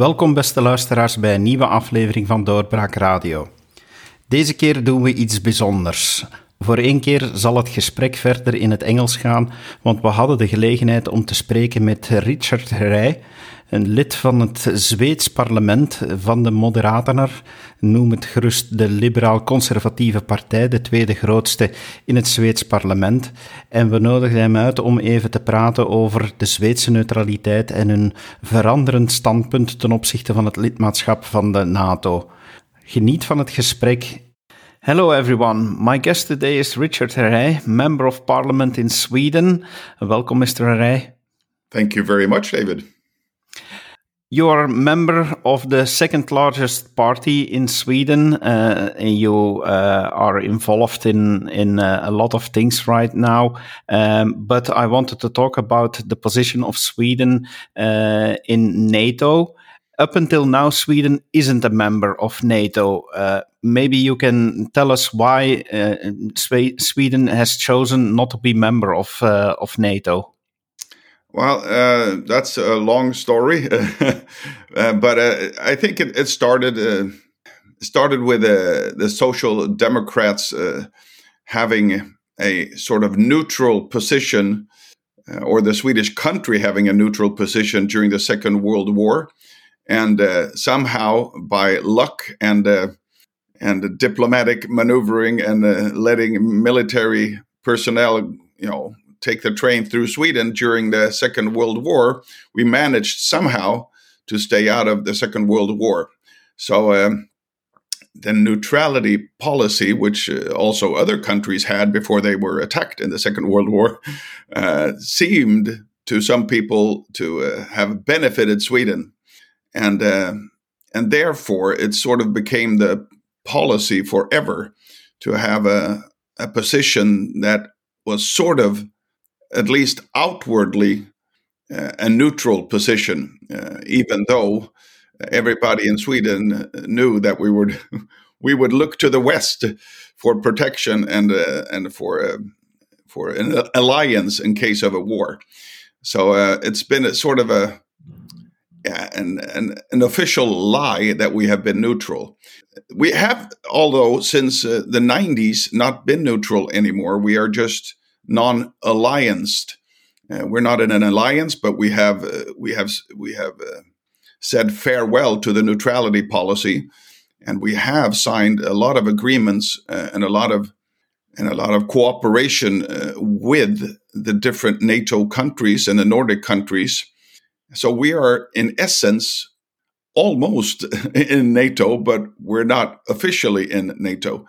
Welkom beste luisteraars bij een nieuwe aflevering van Doorbraak Radio. Deze keer doen we iets bijzonders. Voor één keer zal het gesprek verder in het Engels gaan, want we hadden de gelegenheid om te spreken met Richard Rij, een lid van het Zweeds parlement van de Moderaterner, noem het gerust de liberaal-conservatieve partij, de tweede grootste in het Zweeds parlement. En we nodigden hem uit om even te praten over de Zweedse neutraliteit en hun veranderend standpunt ten opzichte van het lidmaatschap van de NATO. Geniet van het gesprek. Hello everyone. My guest today is Richard Herrey, Member of Parliament in Sweden. Welcome, Mr. Herrey. Thank you very much, David. You are a member of the second largest party in Sweden. Uh, you uh, are involved in in uh, a lot of things right now. Um, but I wanted to talk about the position of Sweden uh, in NATO. Up until now, Sweden isn't a member of NATO. Uh, maybe you can tell us why uh, Sweden has chosen not to be member of of NATO. Well, uh, that's a long story, uh, but uh, I think it, it started uh, started with uh, the Social Democrats uh, having a sort of neutral position, or the Swedish country having a neutral position during the Second World War, and somehow by luck and and diplomatic maneuvering and letting military personnel, you know, take the train through Sweden during the Second World War, we managed somehow to stay out of the Second World War. So um, the neutrality policy, which uh, also other countries had before they were attacked in the Second World War, uh, seemed to some people to uh, have benefited Sweden, and uh, and therefore it sort of became the policy forever to have a, a position that was sort of at least outwardly uh, a neutral position, uh, even though everybody in Sweden knew that we would we would look to the west for protection and uh, and for uh, for an alliance in case of a war. So uh, it's been a sort of a an, an, an official lie that we have been neutral. We have, although since uh, the 90s, not been neutral anymore. We are just non-allianced. Uh, we're not in an alliance, but we have uh, we have we have uh, said farewell to the neutrality policy, and we have signed a lot of agreements uh, and a lot of and a lot of cooperation uh, with the different NATO countries and the Nordic countries. So we are, in essence, almost in NATO, but we're not officially in NATO.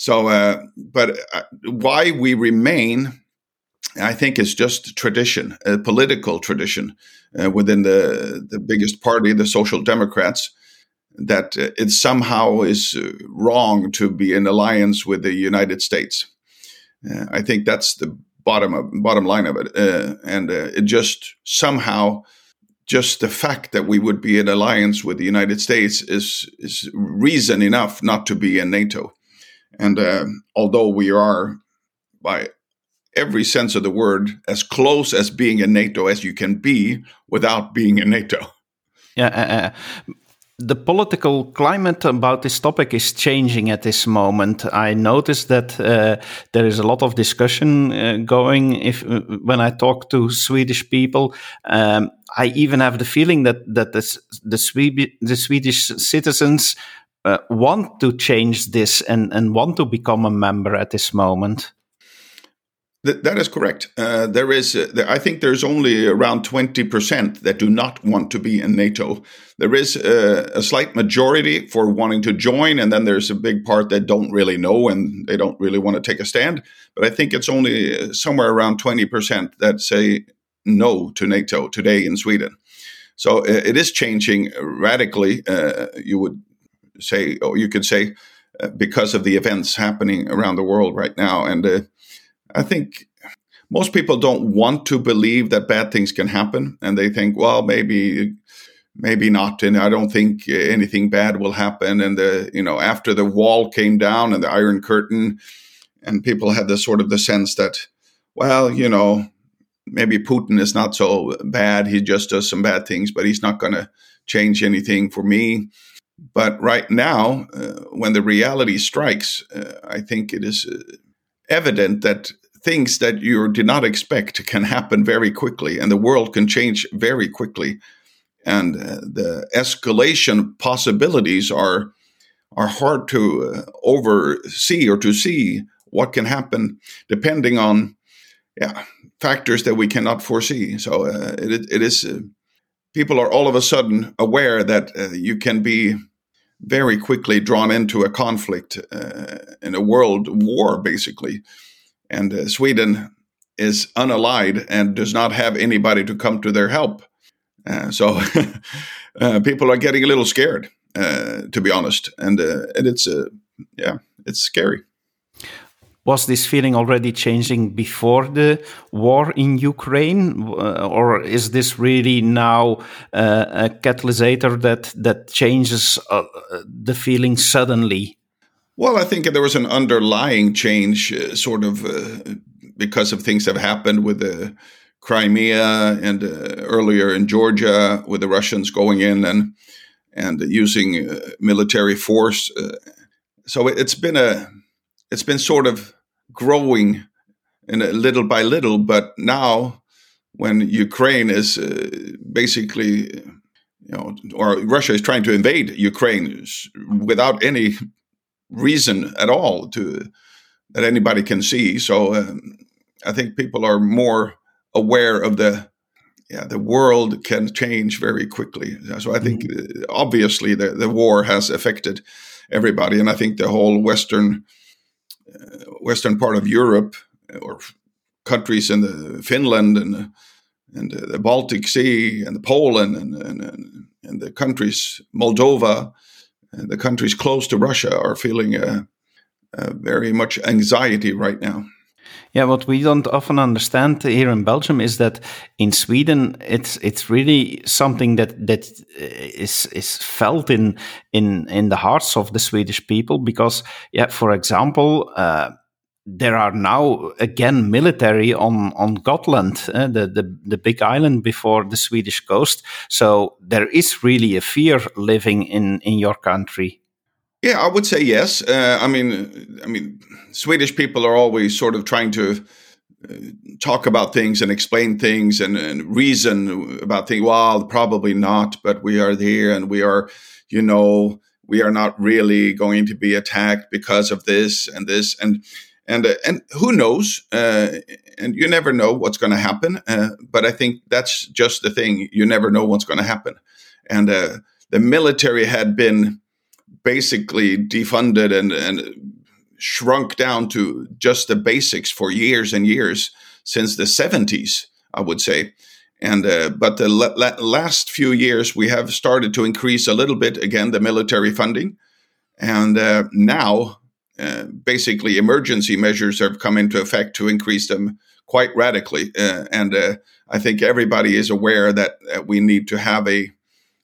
So, uh, but uh, why we remain, I think, is just tradition, a political tradition uh, within the the biggest party, the Social Democrats, that uh, it somehow is uh, wrong to be in alliance with the United States. Uh, I think that's the bottom of, bottom line of it, and it just somehow just the fact that we would be in alliance with the United States is is reason enough not to be in NATO. And uh, although we are, by every sense of the word, as close as being in NATO as you can be without being in NATO. Yeah. Uh, uh, the political climate about this topic is changing at this moment. I noticed that uh, there is a lot of discussion uh, going. If uh, when I talk to Swedish people, um, I even have the feeling that that the the, Swede, the Swedish citizens uh, want to change this and, and want to become a member at this moment? Th- that is correct. Uh, there is, uh, I think, there's only around twenty percent that do not want to be in NATO. There is uh, a slight majority for wanting to join, and then there's a big part that don't really know and they don't really want to take a stand. But I think it's only uh, somewhere around twenty percent that say no to NATO today in Sweden. So uh, it is changing radically. you would say, or you could say, uh, because of the events happening around the world right now. And uh, I think most people don't want to believe that bad things can happen, and they think, well, maybe, maybe not, and I don't think anything bad will happen. And the, you know, after the wall came down and the Iron Curtain, and people had the sort of the sense that, well, you know, maybe Putin is not so bad. He just does some bad things, but he's not going to change anything for me. But right now, uh, when the reality strikes, uh, I think it is uh, evident that things that you did not expect can happen very quickly, and the world can change very quickly. And uh, the escalation possibilities are are hard to uh, oversee or to see what can happen depending on yeah factors that we cannot foresee. So uh, it, it is uh, people are all of a sudden aware that uh, you can be very quickly drawn into a conflict uh, in a world war, basically. And uh, Sweden is unallied and does not have anybody to come to their help. Uh, so people are getting a little scared, to be honest, and, and it's yeah, it's scary was this feeling already changing before the war in Ukraine, uh, or is this really now uh, a catalysator that that changes uh, the feeling suddenly? Well, I think there was an underlying change, uh, sort of uh, because of things that happened with the Crimea and uh, earlier in Georgia, with the Russians going in and and using military force. so it's been a it's been sort of growing in a little by little, but now when Ukraine is uh, basically, you know, or Russia is trying to invade Ukraine without any reason at all to that anybody can see. So um, I think people are more aware of the yeah the world can change very quickly. So I think mm-hmm. obviously the the war has affected everybody, and I think the whole Western uh, western part of Europe uh, or countries in the Finland and uh, and uh, the Baltic Sea and the Poland and, and, and the countries Moldova and the countries close to Russia are feeling a very much anxiety right now. Yeah, what we don't often understand here in Belgium is that in Sweden, it's it's really something that that is is felt in in in the hearts of the Swedish people because, yeah, for example. Uh, there are now again military on on Gotland, uh, the, the the big island before the Swedish coast. So there is really a fear living in in your country. Yeah, I would say yes. Uh, I mean, I mean, Swedish people are always sort of trying to uh, talk about things and explain things and, and, reason about things. Well, probably not, but we are here and we are, you know, we are not really going to be attacked because of this and this and and uh, and who knows? Uh, and you never know what's going to happen. Uh, but I think that's just the thing. You never know what's going to happen. And uh, the military had been basically defunded and and shrunk down to just the basics for years and years since the 70s, I would say. And uh, but the last few years we have started to increase a little bit again the military funding, and uh, now uh, basically emergency measures have come into effect to increase them quite radically. Uh, and uh, I think everybody is aware that we need to have a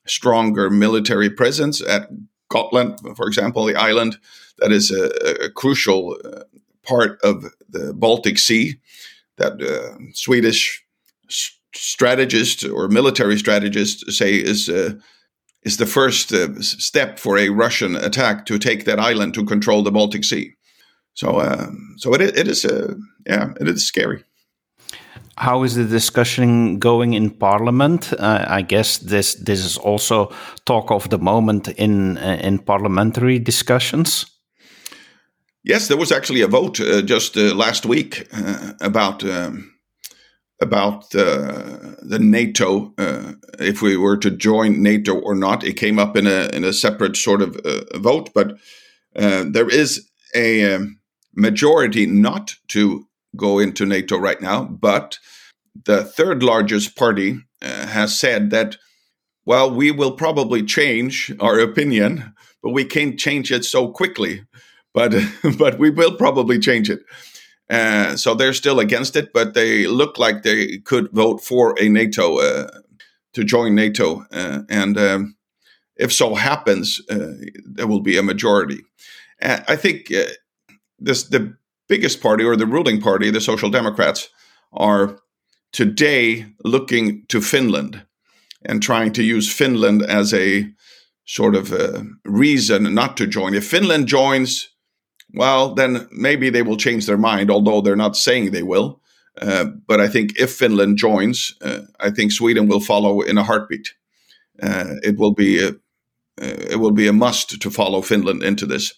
stronger military presence at Gotland, for example, the island that is a, a crucial uh, part of the Baltic Sea that uh, Swedish strategists or military strategists say is is the first uh, step for a Russian attack to take that island to control the Baltic Sea. So, uh, so it, it is, uh, yeah, it is scary. How is the discussion going in Parliament? Uh, I guess this this is also talk of the moment in uh, in parliamentary discussions. Yes, there was actually a vote uh, just last week about. Um, about uh, the NATO, uh, if we were to join NATO or not. It came up in a in a separate sort of uh, vote, but uh, there is a um, majority not to go into NATO right now. But the third largest party uh, has said that, well, we will probably change our opinion, but we can't change it so quickly. But but we will probably change it. Uh, so they're still against it, but they look like they could vote for a NATO uh, to join NATO. Uh, and um, if so happens, uh, there will be a majority. I think uh, this the biggest party or the ruling party, the Social Democrats, are today looking to Finland and trying to use Finland as a sort of a reason not to join. If Finland joins, well, then maybe they will change their mind, although they're not saying they will. Uh, but I think if Finland joins, uh, I think Sweden will follow in a heartbeat. Uh, it will be a, uh, it will be a must to follow Finland into this,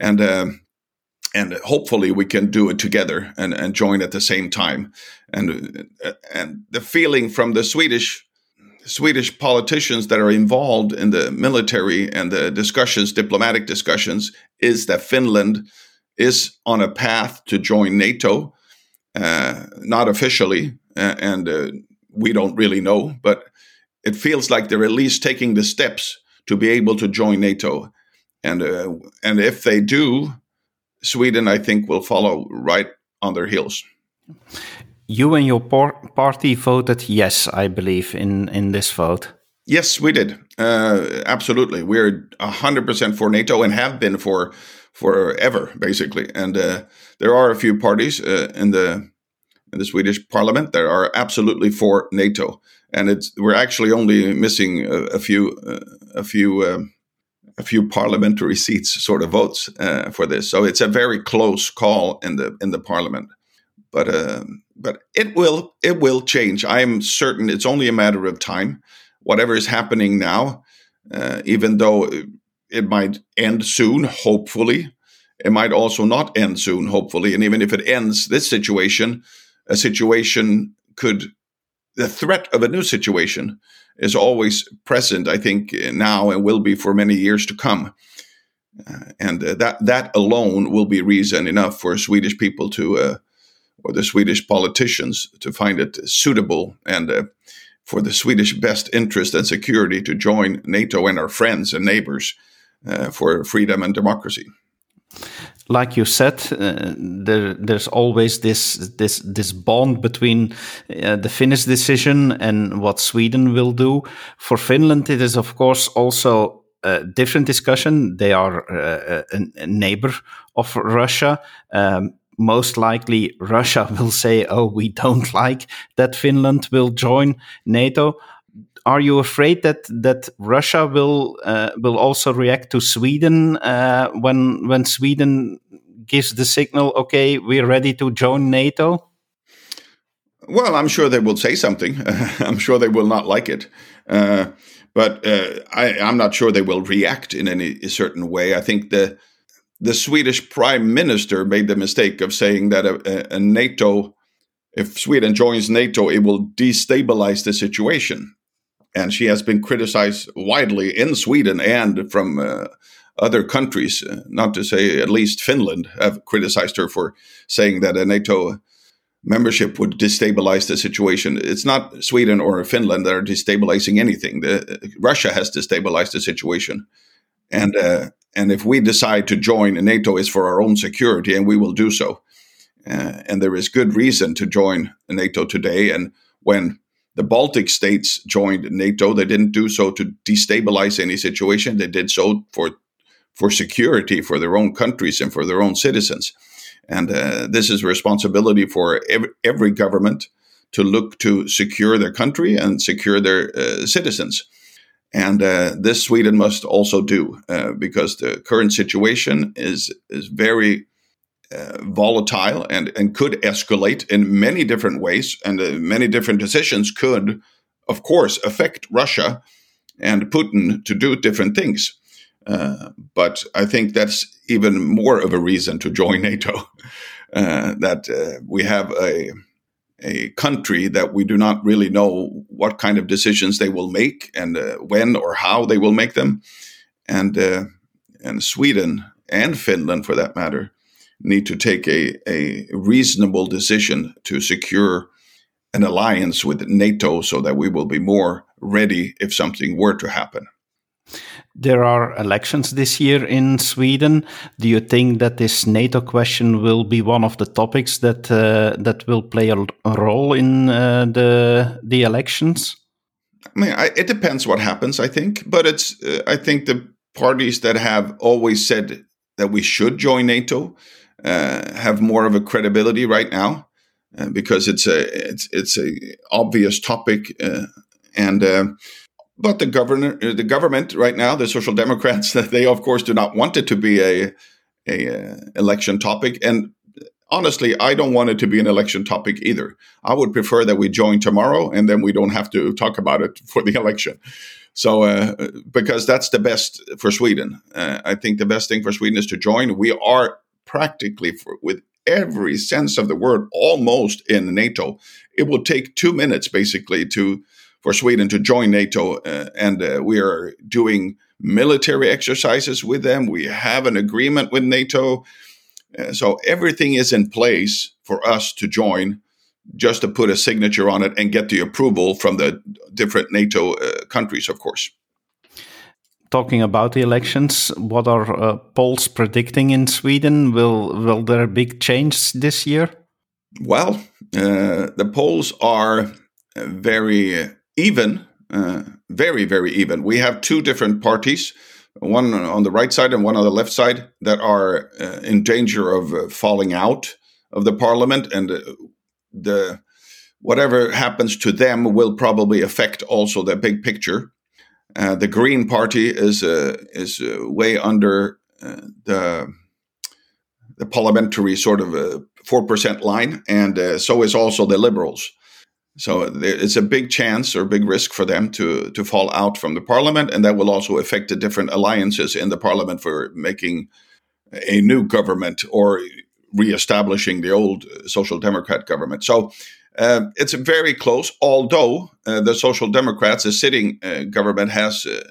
and uh, and hopefully we can do it together and, and join at the same time. And and the feeling from the Swedish Swedish politicians that are involved in the military and the discussions, diplomatic discussions, is that Finland is on a path to join NATO, uh, not officially, uh, and uh, we don't really know, but it feels like they're at least taking the steps to be able to join NATO, and uh, and if they do, Sweden, I think, will follow right on their heels you and your par- party voted yes, I believe, in, in this vote. Yes, we did. Uh, absolutely. We're 100% for NATO and have been for forever, basically. And uh, there are a few parties uh, in the in the Swedish parliament that are absolutely for NATO. And it's we're actually only missing a, a few uh, a few um, a few parliamentary seats sort of votes uh, for this. So it's a very close call in the in the parliament but uh, but it will it will change. I am certain it's only a matter of time. Whatever is happening now, uh, even though it might end soon, hopefully, it might also not end soon, hopefully. And even if it ends this situation, a situation could the threat of a new situation is always present. I think now and will be for many years to come. Uh, and uh, that that alone will be reason enough for Swedish people to uh, or the Swedish politicians to find it suitable and uh, for the Swedish best interest and security to join NATO and our friends and neighbors uh, for freedom and democracy. Like you said, uh, there, there's always this this this bond between uh, the Finnish decision and what Sweden will do. For Finland, it is of course also a different discussion. They are uh, a, a, neighbor of Russia. Um, most likely Russia will say, oh, we don't like that Finland will join NATO. Are you afraid that that Russia will uh, will also react to Sweden uh, when when Sweden gives the signal, okay, we're ready to join NATO? Well, I'm sure they will say something. I'm sure they will not like it. Uh, but uh, I, am not sure they will react in any certain way. I think the the Swedish prime minister made the mistake of saying that a, a, NATO, if Sweden joins NATO, it will destabilize the situation. And she has been criticized widely in Sweden and from uh, other countries, uh, not to say at least Finland, have criticized her for saying that a NATO membership would destabilize the situation. It's not Sweden or Finland that are destabilizing anything. The, Russia has destabilized the situation. And uh, and if we decide to join NATO, is for our own security, and we will do so. Uh, and there is good reason to join NATO today. And when the Baltic states joined NATO, they didn't do so to destabilize any situation. They did so for for security for their own countries and for their own citizens. And uh, this is a responsibility for every, every, government to look to secure their country and secure their uh, citizens. And uh, this Sweden must also do uh, because the current situation is is very uh, volatile and, and could escalate in many different ways. And uh, many different decisions could, of course, affect Russia and Putin to do different things. Uh, but I think that's even more of a reason to join NATO. Uh, that we have a a country that we do not really know what kind of decisions they will make and uh, when or how they will make them. And uh, and Sweden and Finland, for that matter, need to take a, a reasonable decision to secure an alliance with NATO so that we will be more ready if something were to happen. There are elections this year in Sweden. Do you think that this NATO question will be one of the topics that uh, that will play a, role in uh, the the elections? I mean, I, it depends what happens. I think, but it's uh, I think the parties that have always said that we should join NATO uh, have more of a credibility right now. uh, because it's a it's it's a obvious topic uh, and uh, but the governor the government right now the social democrats they of course do not want it to be a a election topic and honestly, I don't want it to be an election topic either. I would prefer that we join tomorrow and then we don't have to talk about it for the election. So, uh, because that's the best for Sweden. Uh, I think the best thing for Sweden is to join. We are practically, for, with every sense of the word, almost in NATO. It will take two minutes basically to for Sweden to join NATO, uh, and uh, we are doing military exercises with them. We have an agreement with NATO. Uh, so everything is in place for us to join, just to put a signature on it and get the approval from the different NATO uh, countries, of course. Talking about the elections, what are uh, polls predicting in Sweden? Will will there be big change this year? Well, uh, the polls are very even, uh, very very even. We have two different parties one on the right side and one on the left side that are uh, in danger of uh, falling out of the parliament and uh, the whatever happens to them will probably affect also the big picture uh, the green party is uh, is uh, way under the the parliamentary sort of 4% line and so is also the liberals so it's a big chance or big risk for them to to fall out from the parliament, and that will also affect the different alliances in the parliament for making a new government or reestablishing the old social democrat government. So uh, it's very close. Although uh, the social democrats, the sitting uh, government, has uh,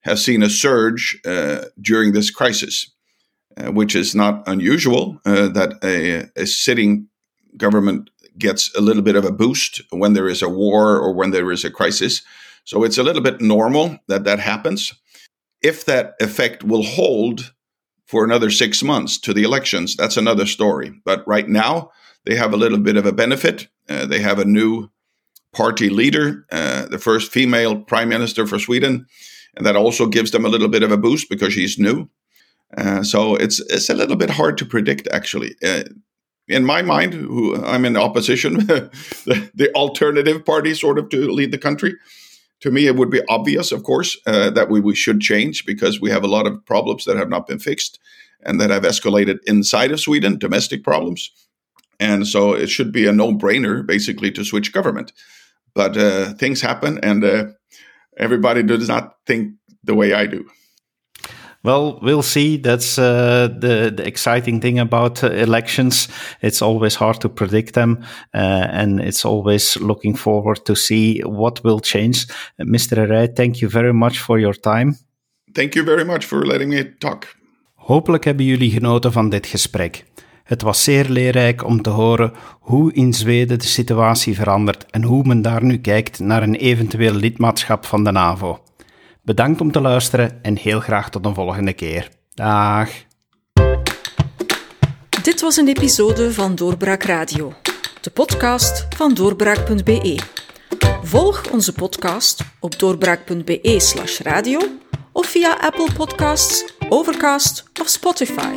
has seen a surge uh, during this crisis, uh, which is not unusual. that a, a sitting government gets a little bit of a boost when there is a war or when there is a crisis. So it's a little bit normal that that happens. If that effect will hold for another six months to the elections, that's another story. But right now, they have a little bit of a benefit. Uh, they have a new party leader, uh, the first female prime minister for Sweden, and that also gives them a little bit of a boost because she's new. Uh, so it's it's a little bit hard to predict actually. Uh, in my mind, who I'm in opposition, the, the, alternative party sort of to lead the country. To me, it would be obvious, of course, uh, that we, we should change because we have a lot of problems that have not been fixed and that have escalated inside of Sweden, domestic problems. And so it should be a no brainer, basically, to switch government. But uh, things happen, and uh, everybody does not think the way I do. Well, we'll see. That's uh, the the exciting thing about uh, elections. It's always hard to predict them, uh, and it's always looking forward to see what will change. Mr. Herrey, thank you very much for your time. Thank you very much for letting me talk. Hopelijk hebben jullie genoten van dit gesprek. Het was zeer leerrijk om te horen hoe in Zweden de situatie verandert en hoe men daar nu kijkt naar een eventueel lidmaatschap van de NAVO. Bedankt om te luisteren en heel graag tot een volgende keer. Dag. Dit was een episode van Doorbraak Radio, de podcast van doorbraak.be. Volg onze podcast op doorbraak.be/radio of via Apple Podcasts, Overcast of Spotify.